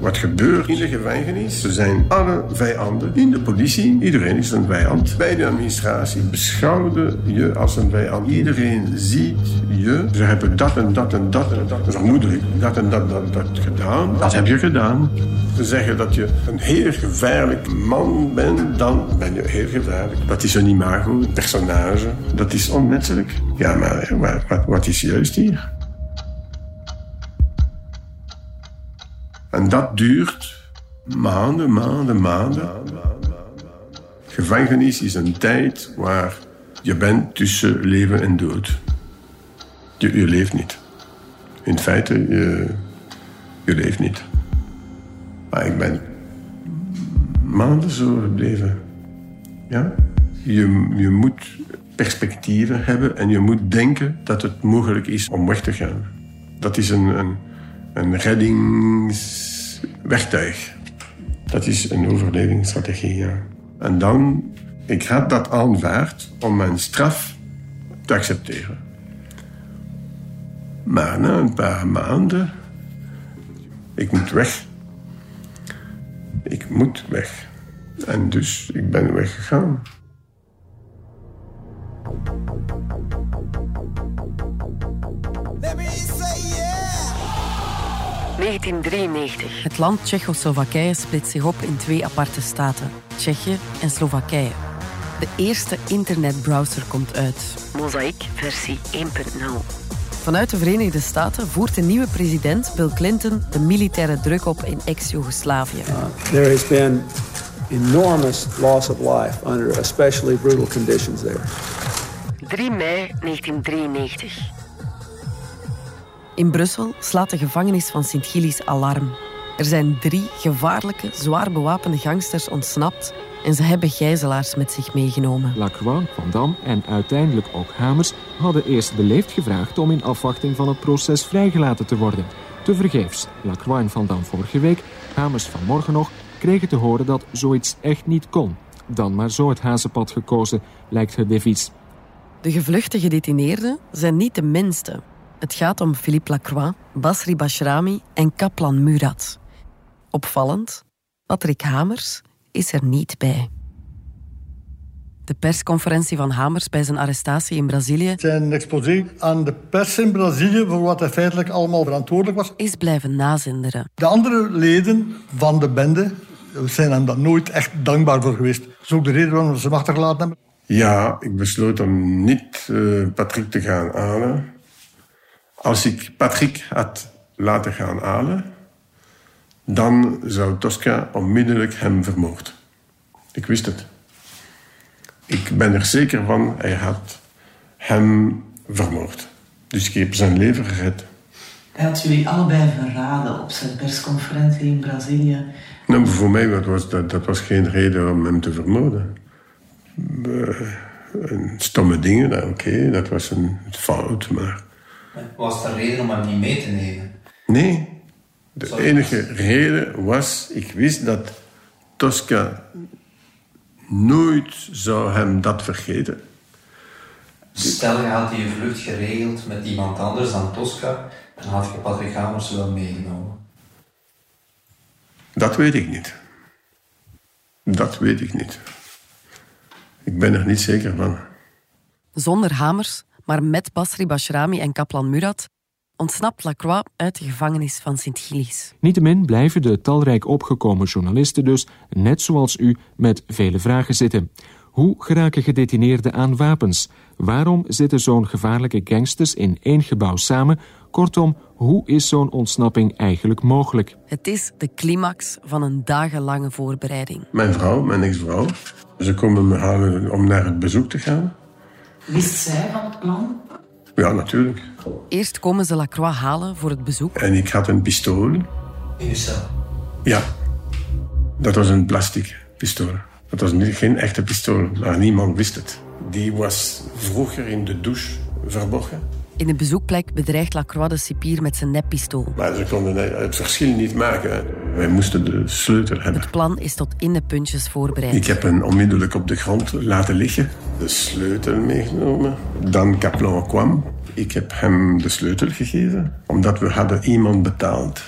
Wat gebeurt in de gevangenis? Ze zijn alle vijanden. In de politie, iedereen is een vijand. Bij de administratie beschouwde je als een vijand. Iedereen ziet je. Ze hebben dat en dat en dat en dat. Vermoedelijk dat en dat dat, dat gedaan. Dat heb je gedaan. Ze zeggen dat je een heel gevaarlijk man bent, dan ben je heel gevaarlijk. Dat is een imago, een personage. Dat is onmenselijk. Ja, maar wat, wat is juist hier? En dat duurt maanden, maanden, maanden. Gevangenis is een tijd waar je bent tussen leven en dood. Je, leeft niet. In feite, je, je leeft niet. Maar ik ben maanden zo gebleven. Ja? Je, je moet perspectieven hebben en je moet denken dat het mogelijk is om weg te gaan. Dat is een, een, een reddingswerktuig. Dat is een overlevingsstrategie, ja. En dan, ik had dat aanvaard om mijn straf te accepteren. Maar na een paar maanden, ik moet weg. Ik moet weg. En dus ik ben weggegaan. 1993. Het land Tsjechoslowakije splitst zich op in twee aparte staten, Tsjechië en Slowakije. De eerste internetbrowser komt uit. Mosaic versie 1.0. Vanuit de Verenigde Staten voert de nieuwe president Bill Clinton de militaire druk op in ex-Jugoslavië. There has been enormous loss of life under especially brutal conditions there. 3 mei 1993. In Brussel slaat de gevangenis van Sint-Gillis alarm. Er zijn drie gevaarlijke, zwaar bewapende gangsters ontsnapt en ze hebben gijzelaars met zich meegenomen. Lacroix, Van Dam en uiteindelijk ook Hamers hadden eerst beleefd gevraagd om in afwachting van het proces vrijgelaten te worden. Tevergeefs. Lacroix en Van Dam vorige week, Hamers vanmorgen nog, kregen te horen dat zoiets echt niet kon. Dan maar zo het hazenpad gekozen, lijkt het devies. De gevluchte gedetineerden zijn niet de minste. Het gaat om Philippe Lacroix, Basri Bashrami en Kaplan Murat. Opvallend, Patrick Hamers is er niet bij. De persconferentie van Hamers bij zijn arrestatie in Brazilië Zijn exposé aan de pers in Brazilië voor wat hij feitelijk allemaal verantwoordelijk was. is blijven nazinderen. De andere leden van de bende zijn hem daar nooit echt dankbaar voor geweest. Dat is ook de reden waarom ze hem achtergelaten hebben. Ja, ik besloot om niet eh, Patrick te gaan halen. Als ik Patrick had laten gaan halen, dan zou Tosca onmiddellijk hem vermoord. Ik wist het. Ik ben er zeker van, hij had hem vermoord. Dus ik heb zijn leven gered. Hij had jullie allebei verraden op zijn persconferentie in Brazilië. Nou, voor mij was dat, dat was geen reden om hem te vermoorden. Eh, stomme dingen, nou, oké, dat was een fout, maar... Was er reden om hem niet mee te nemen? Nee. De enige reden was, ik wist dat Tosca nooit zou hem dat vergeten. Stel je had je vlucht geregeld met iemand anders dan Tosca, dan had je Patrick Hamers wel meegenomen. Dat weet ik niet. Dat weet ik niet. Ik ben er niet zeker van. Zonder Hamers, maar met Basri Bashrami en Kaplan Murat, ontsnapt Lacroix uit de gevangenis van Sint-Gillis. Niettemin blijven de talrijk opgekomen journalisten dus, net zoals u, met vele vragen zitten. Hoe geraken gedetineerden aan wapens? Waarom zitten zo'n gevaarlijke gangsters in één gebouw samen? Kortom, hoe is zo'n ontsnapping eigenlijk mogelijk? Het is de climax van een dagenlange voorbereiding. Mijn vrouw, mijn ex-vrouw, ze komen me halen om naar het bezoek te gaan. Wist zij van het plan? Ja, natuurlijk. Eerst komen ze Lacroix halen voor het bezoek. En ik had een pistool. In je cel. Ja, dat was een plastic pistool. Dat was niet, geen echte pistool, maar niemand wist het. Die was vroeger in de douche verborgen. In de bezoekplek bedreigt Lacroix de cipier met zijn neppistool. Maar ze konden het verschil niet maken. Wij moesten de sleutel hebben. Het plan is tot in de puntjes voorbereid. Ik heb hem onmiddellijk op de grond laten liggen. De sleutel meegenomen. Dan Kaplan kwam. Ik heb hem de sleutel gegeven. Omdat we hadden iemand betaald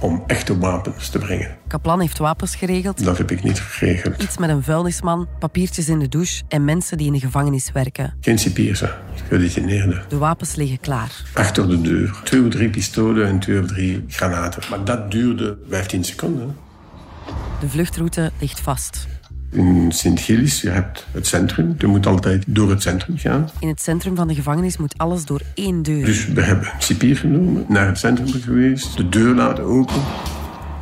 om echte wapens te brengen. Kaplan heeft wapens geregeld. Dat heb ik niet geregeld. Iets met een vuilnisman, papiertjes in de douche en mensen die in de gevangenis werken. Geen cipiers, gedetineerden. De wapens liggen klaar. Achter de deur. Twee of drie pistolen en twee of drie granaten. Maar dat duurde 15 seconden. De vluchtroute ligt vast. In Sint-Gilles, je hebt het centrum. Je moet altijd door het centrum gaan. In het centrum van de gevangenis moet alles door één deur. Dus we hebben een cipier genomen, naar het centrum geweest, de deur laten open.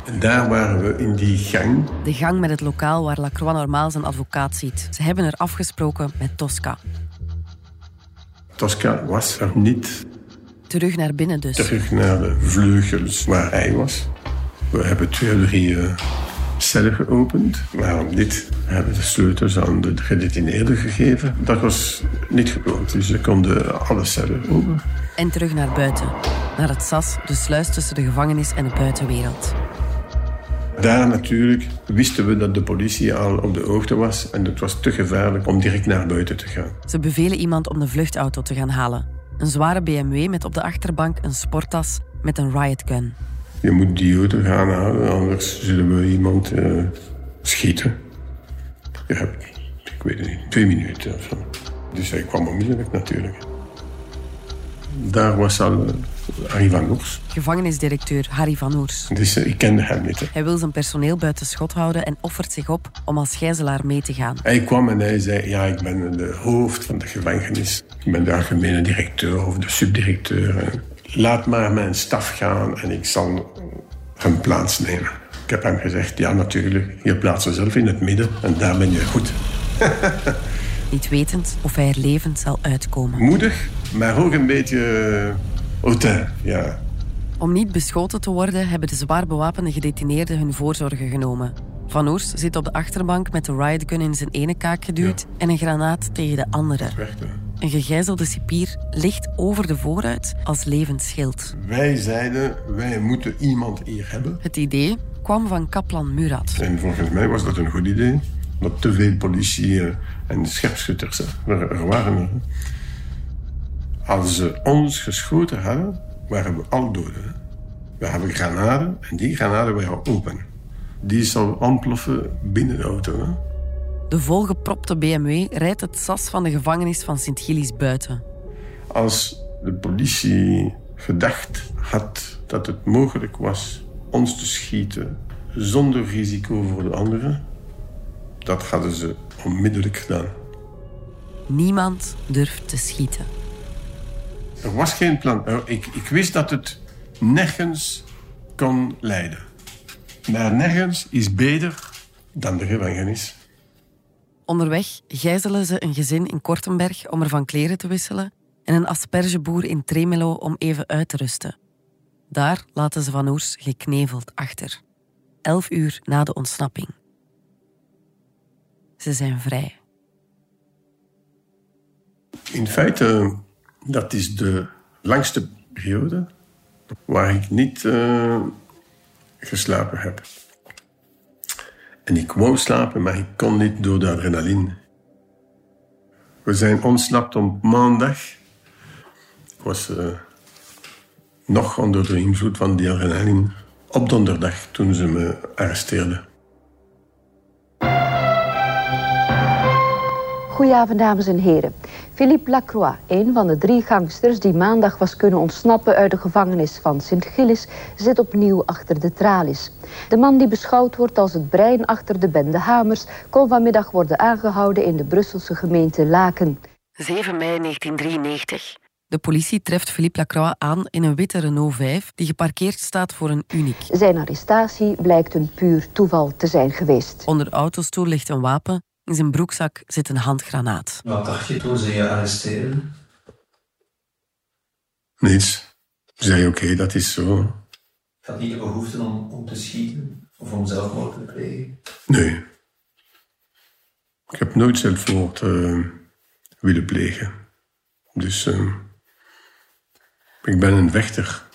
En daar waren we in die gang. De gang met het lokaal waar Lacroix normaal zijn advocaat ziet. Ze hebben er afgesproken met Tosca. Tosca was er niet. Terug naar binnen dus. Terug naar de vleugels waar hij was. We hebben twee drie uh, cellen geopend. Waarom dit? We hebben de sleutels aan de gedetineerden gegeven. Dat was niet gebeurd, dus ze konden alle cellen open. En terug naar buiten. Naar het SAS, de sluis tussen de gevangenis en de buitenwereld. Daar natuurlijk wisten we dat de politie al op de hoogte was en het was te gevaarlijk om direct naar buiten te gaan. Ze bevelen iemand om de vluchtauto te gaan halen. Een zware BMW met op de achterbank een sporttas met een riot gun. Je moet die auto gaan halen, anders zullen we iemand uh, schieten. Je hebt, ik weet het niet, twee minuten of zo. Dus hij kwam onmiddellijk natuurlijk. Daar was al uh, Harry van Oers. Gevangenisdirecteur Harry van Oers. Dus uh, ik kende hem niet. Hè. Hij wil zijn personeel buiten schot houden en offert zich op om als gijzelaar mee te gaan. Hij kwam en hij zei, ja, ik ben de hoofd van de gevangenis. Ik ben de algemene directeur of de subdirecteur. Laat maar mijn staf gaan en ik zal hem plaatsnemen. Ik heb hem gezegd, ja natuurlijk, je plaatst jezelf in het midden en daar ben je goed. Niet wetend of hij er levend zal uitkomen. Moedig, maar ook een beetje hautain, ja. Om niet beschoten te worden, hebben de zwaar bewapende gedetineerden hun voorzorgen genomen. Van Oers zit op de achterbank met de riotgun in zijn ene kaak geduwd ja. en een granaat tegen de andere. Een gegijzelde cipier ligt over de vooruit als levend schild. Wij zeiden, wij moeten iemand hier hebben. Het idee kwam van kaplan Murat. En volgens mij was dat een goed idee. Dat te veel politie en scherpschutters er, waren. Er. Als ze ons geschoten hadden, waren we al doden. We hebben granaten en die granaten waren open. Die zal ontploffen binnen de auto. De volgepropte BMW rijdt het sas van de gevangenis van Sint-Gilles buiten. Als de politie gedacht had dat het mogelijk was ons te schieten zonder risico voor de anderen, dat hadden ze onmiddellijk gedaan. Niemand durft te schieten. Er was geen plan. Ik, ik wist dat het nergens kon leiden. Maar nergens is beter dan de gevangenis. Onderweg gijzelen ze een gezin in Kortenberg om er van kleren te wisselen en een aspergeboer in Tremelo om even uit te rusten. Daar laten ze Van Oers gekneveld achter. Elf uur na de ontsnapping. Ze zijn vrij. In feite, dat is de langste periode waar ik niet uh, geslapen heb. En ik wou slapen, maar ik kon niet door de adrenaline. We zijn ontsnapt op maandag. Ik was uh, nog onder de invloed van die adrenaline. Op donderdag, toen ze me arresteerden. Goedenavond, dames en heren. Philippe Lacroix, een van de drie gangsters die maandag was kunnen ontsnappen uit de gevangenis van Sint-Gilles, zit opnieuw achter de tralies. De man die beschouwd wordt als het brein achter de bende Hamers, kon vanmiddag worden aangehouden in de Brusselse gemeente Laken. 7 mei 1993. De politie treft Philippe Lacroix aan in een witte Renault 5 die geparkeerd staat voor een Uniek. Zijn arrestatie blijkt een puur toeval te zijn geweest. Onder de autostoel ligt een wapen in zijn broekzak zit een handgranaat. Wat dacht je toen ze je arresteerden? Niets. Ik zei oké, okay, dat is zo. Ik had niet de behoefte om, om te schieten of om zelfmoord te plegen? Nee. Ik heb nooit zelfmoord uh, willen plegen. Dus uh, Ik ben een vechter.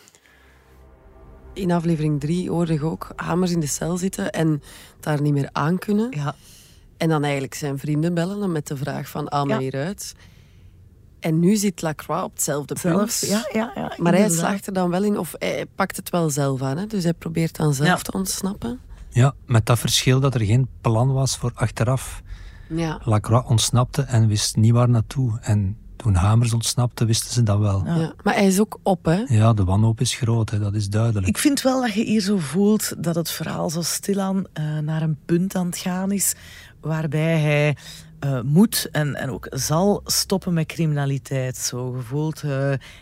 In aflevering 3 hoorde ik ook Hamers in de cel zitten en daar niet meer aan kunnen. Ja. En dan eigenlijk zijn vrienden bellen met de vraag van, haal mij hieruit. En nu zit Lacroix op hetzelfde punt. Ja, ja, ja, maar hij slaagt er dan wel in, of hij pakt het wel zelf aan. Hè? Dus hij probeert dan zelf Ja. te ontsnappen. Ja, met dat verschil dat er geen plan was voor achteraf. Ja. Lacroix ontsnapte en wist niet waar naartoe. En toen Hamers ontsnapte, wisten ze dat wel. Ja. Maar hij is ook op, hè? Ja, de wanhoop is groot, hè, dat is duidelijk. Ik vind wel dat je hier zo voelt dat het verhaal zo stilaan eh naar een punt aan het gaan is waarbij hij eh, moet en, en ook zal stoppen met criminaliteit. Zo gevoeld, eh,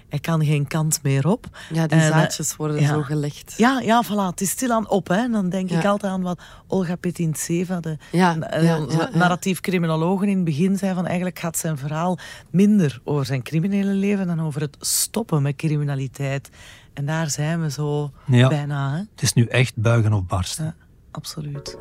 hij kan geen kant meer op. Ja, die En, eh, zaadjes worden zo gelegd. Ja, ja, voilà. Het is stilaan op. Hè. En dan denk ik altijd aan wat Olga Petintseva, de Ja, narratief criminoloog, in het begin zei van eigenlijk gaat zijn verhaal minder over zijn criminele leven dan over het stoppen met criminaliteit. En daar zijn we zo Ja. bijna. Hè. Het is nu echt buigen of barsten. Ja, absoluut.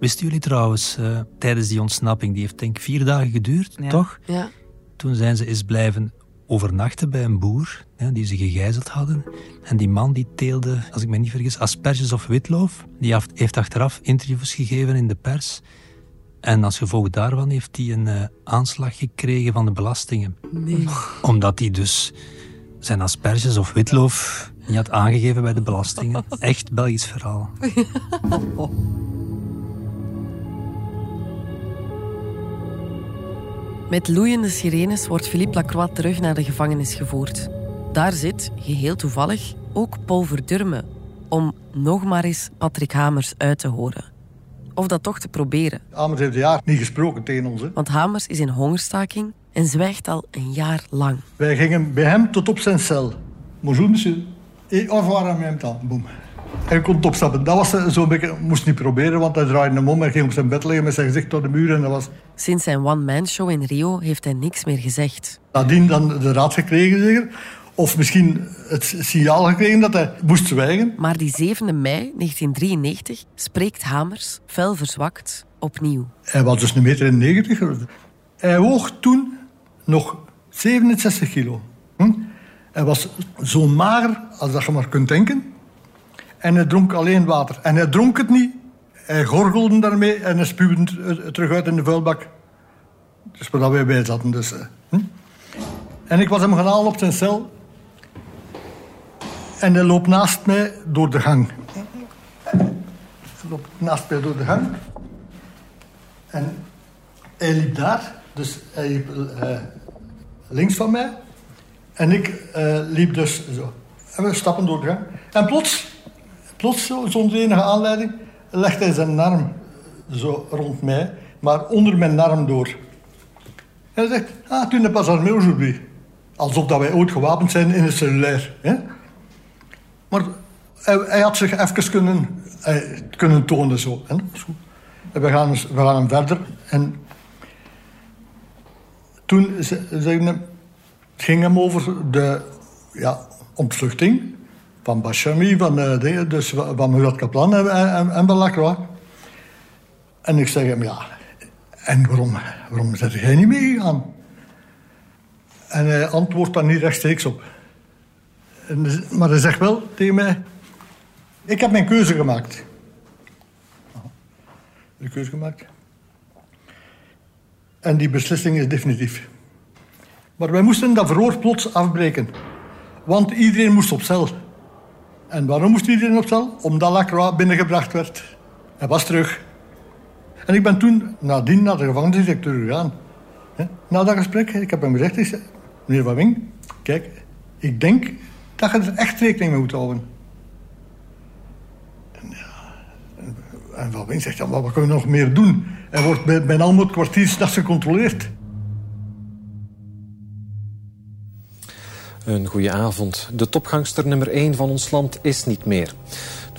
Wisten jullie trouwens, eh, tijdens die ontsnapping, die heeft denk ik vier dagen geduurd, Ja. toch? Ja. Toen zijn ze eens blijven overnachten bij een boer, ja, die ze gegijzeld hadden. En die man die teelde, als ik me niet vergis, asperges of witloof. Die heeft- achteraf interviews gegeven in de pers. En als gevolg daarvan heeft hij een eh, aanslag gekregen van de belastingen. Nee. Omdat hij dus zijn asperges of witlof niet had aangegeven bij de belastingen. Echt Belgisch verhaal. Met loeiende sirenes wordt Philippe Lacroix terug naar de gevangenis gevoerd. Daar zit, geheel toevallig, ook Paul Verdurme om nog maar eens Patrick Hamers uit te horen. Of dat toch te proberen. Hamers heeft jaar niet gesproken tegen ons. Hè. Want Hamers is in hongerstaking en zwijgt al een jaar lang. Wij gingen bij hem tot op zijn cel. Bonjour, monsieur. Et au revoir en même temps. Boom. Hij kon opstappen. Dat was eh, zo'n beetje... Moest niet proberen, want hij draaide hem om. Hij ging op zijn bed liggen met zijn gezicht door de muur. En dat was... Sinds zijn one-man-show in Rio heeft hij niks meer gezegd. Nadien dan de raad gekregen, zeker. Of misschien het signaal gekregen dat hij moest zwijgen. Maar die 7 mei 1993 spreekt Hamers, fel verzwakt, opnieuw. Hij was dus een meter en negentig. Hij woog toen nog 67 kilo. Hm? Hij was zo mager als dat je maar kunt denken. En hij dronk alleen water. En hij dronk het niet. Hij gorgelde daarmee en hij spuwde het eh, terug uit in de vuilbak. Dus waar wij bij zaten. Dus, eh, hm? En ik was hem gaan halen op zijn cel. En hij loopt naast mij door de gang. Hij loopt naast mij door de gang. En hij liep daar, dus hij liep eh, links van mij. En ik liep dus zo. En we stappen door de gang. En plots, plots zo, zonder enige aanleiding, legt hij zijn arm zo rond mij, maar onder mijn arm door. En hij zegt, ah, tu n'es pas armé aujourd'hui. Alsof dat wij ooit gewapend zijn in het cellulair. Hè? Maar hij, had zich even kunnen, kunnen tonen zo. Hè? En we gaan, we gaan verder. En toen ze- het ging hem over de ja, ontvluchting van Bachami, van, dingen, dus van Murat Kaplan en, en, en van Lacroix. En ik zeg hem, ja, en waarom, waarom ben jij niet meegegaan? En hij antwoordt daar niet rechtstreeks op. En, maar hij zegt wel tegen mij, ik heb mijn keuze gemaakt. De keuze gemaakt. En die beslissing is definitief. Maar wij moesten dat verhoor plots afbreken. Want iedereen moest op cel. En waarom moest iedereen op cel? Omdat Lacroix binnengebracht werd. Hij was terug. En ik ben toen nadien naar de gevangenisdirecteur gegaan. Na dat gesprek, ik heb hem gezegd, meneer Van Wing, kijk, ik denk dat je er echt rekening mee moet houden. En Van Wing zegt, ja, wat kunnen we nog meer doen? Hij wordt bij, bijna het kwartier s'nachts gecontroleerd. Een goede avond. De topgangster nummer 1 van ons land is niet meer.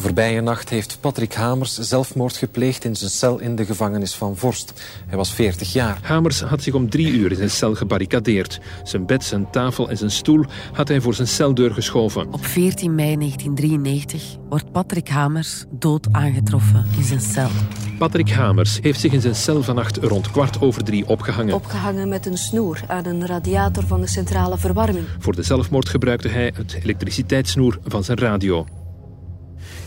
De voorbije nacht heeft Patrick Hamers zelfmoord gepleegd in zijn cel in de gevangenis van Vorst. Hij was 40 jaar. Hamers had zich om drie uur in zijn cel gebarricadeerd. Zijn bed, zijn tafel en zijn stoel had hij voor zijn celdeur geschoven. Op 14 mei 1993 wordt Patrick Hamers dood aangetroffen in zijn cel. Patrick Hamers heeft zich in zijn cel vannacht rond kwart over drie opgehangen. Opgehangen met een snoer aan een radiator van de centrale verwarming. Voor de zelfmoord gebruikte hij het elektriciteitssnoer van zijn radio.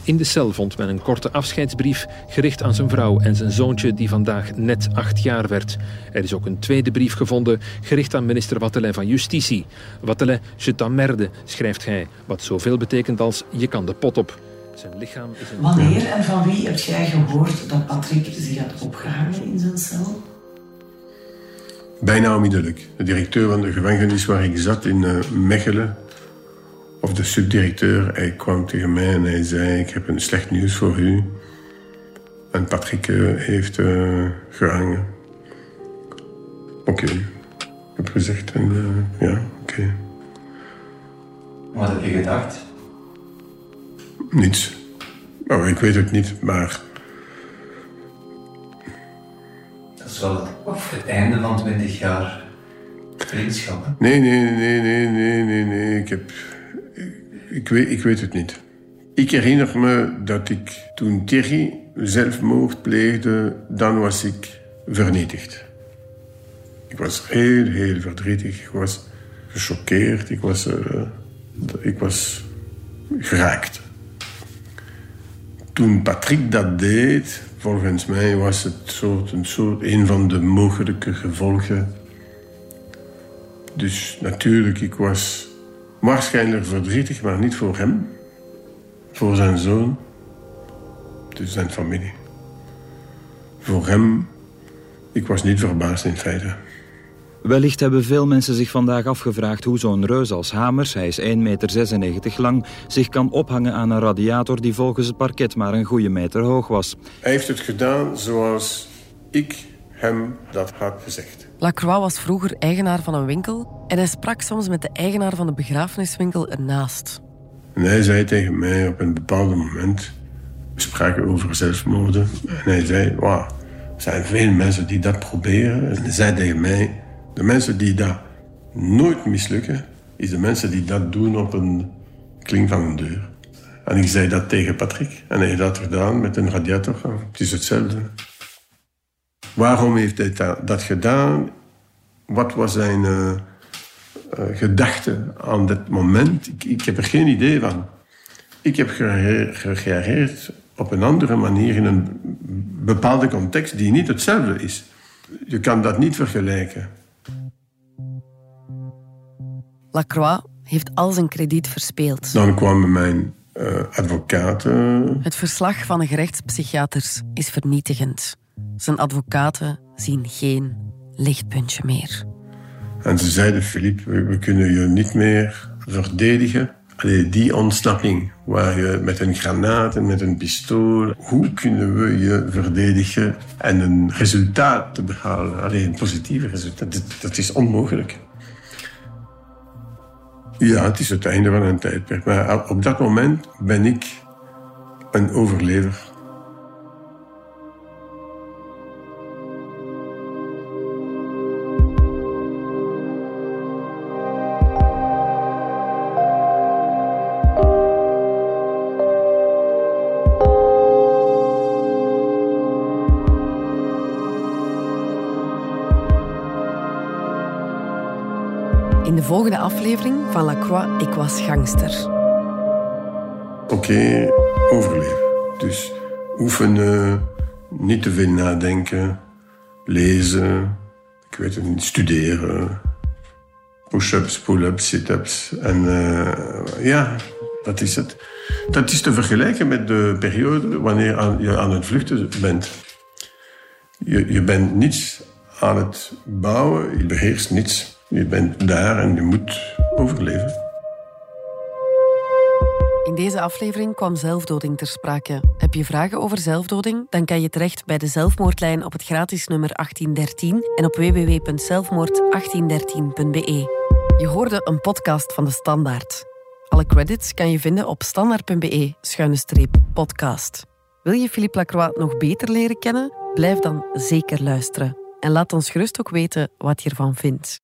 In de cel vond men een korte afscheidsbrief gericht aan zijn vrouw en zijn zoontje die vandaag net acht jaar werd. Er is ook een tweede brief gevonden gericht aan minister Wattelet van Justitie. Wattelet, je t'emmerde, schrijft hij, wat zoveel betekent als je kan de pot op. Zijn lichaam is een... Wanneer en van wie heb jij gehoord dat Patrick zich had opgehangen in zijn cel? Bijna onmiddellijk. De directeur van de gevangenis waar ik zat in uh, Mechelen, of de subdirecteur, hij kwam tegen mij en hij zei: Ik heb een slecht nieuws voor u. En Patrick uh, heeft uh, gehangen. Oké, okay. ik heb gezegd en ja, oké. Okay. Wat heb je gedacht? Niets. Oh, ik weet het niet, maar. Dat is wel het einde van 20 jaar vriendschap. Nee, nee, nee, nee, nee, nee, nee. Ik heb. Ik weet, ik weet het niet. Ik herinner me dat ik toen Thierry zelfmoord pleegde, dan was ik vernietigd. Ik was heel, heel verdrietig. Ik was gechoqueerd. Ik was, uh, ik was geraakt. Toen Patrick dat deed, volgens mij was het soort, een, soort, een van de mogelijke gevolgen. Dus natuurlijk, ik was waarschijnlijk verdrietig, maar niet voor hem. Voor zijn zoon. Dus zijn familie. Voor hem, ik was niet verbaasd in feite. Wellicht hebben veel mensen zich vandaag afgevraagd hoe zo'n reus als Hamers, hij is 1,96 meter lang, zich kan ophangen aan een radiator die volgens het parket maar een goede meter hoog was. Hij heeft het gedaan zoals ik hem dat had gezegd. Lacroix was vroeger eigenaar van een winkel en hij sprak soms met de eigenaar van de begrafeniswinkel ernaast. En hij zei tegen mij op een bepaald moment, we spraken over zelfmoorden, en hij zei, wauw, er zijn veel mensen die dat proberen. En hij zei tegen mij, de mensen die dat nooit mislukken, is de mensen die dat doen op een kling van een deur. En ik zei dat tegen Patrick. En hij heeft dat gedaan met een radiator. Het is hetzelfde. Waarom heeft hij dat gedaan? Wat was zijn uh, uh, gedachte aan dat moment? Ik, ik, heb er geen idee van. Ik heb gereageerd op een andere manier in een bepaalde context die niet hetzelfde is. Je kan dat niet vergelijken. Lacroix heeft al zijn krediet verspeeld. Dan kwamen mijn uh, advocaten. Het verslag van de gerechtspsychiaters is vernietigend. Zijn advocaten zien geen lichtpuntje meer. En ze zeiden, Philippe, we, kunnen je niet meer verdedigen. Allee, die ontsnapping, waar je met een granaat en met een pistool... Hoe kunnen we je verdedigen en een resultaat te behalen? Alleen een positief resultaat, dat, dat is onmogelijk. Ja, het is het einde van een tijdperk. Maar op dat moment ben ik een overlever. Aflevering van Lacroix, Ik was gangster. Oké, overleven. Dus oefenen, niet te veel nadenken, lezen, ik weet het niet, studeren. Push-ups, pull-ups, sit-ups. En uh, ja, dat is het. Dat is te vergelijken met de periode wanneer je aan het vluchten bent. Je, je bent niets aan het bouwen, je beheerst niets. Je bent daar en je moet overleven. In deze aflevering kwam zelfdoding ter sprake. Heb je vragen over zelfdoding? Dan kan je terecht bij de zelfmoordlijn op het gratis nummer 1813 en op www.zelfmoord1813.be. Je hoorde een podcast van de Standaard. Alle credits kan je vinden op standaard.be-podcast. Wil je Philippe Lacroix nog beter leren kennen? Blijf dan zeker luisteren. En laat ons gerust ook weten wat je ervan vindt.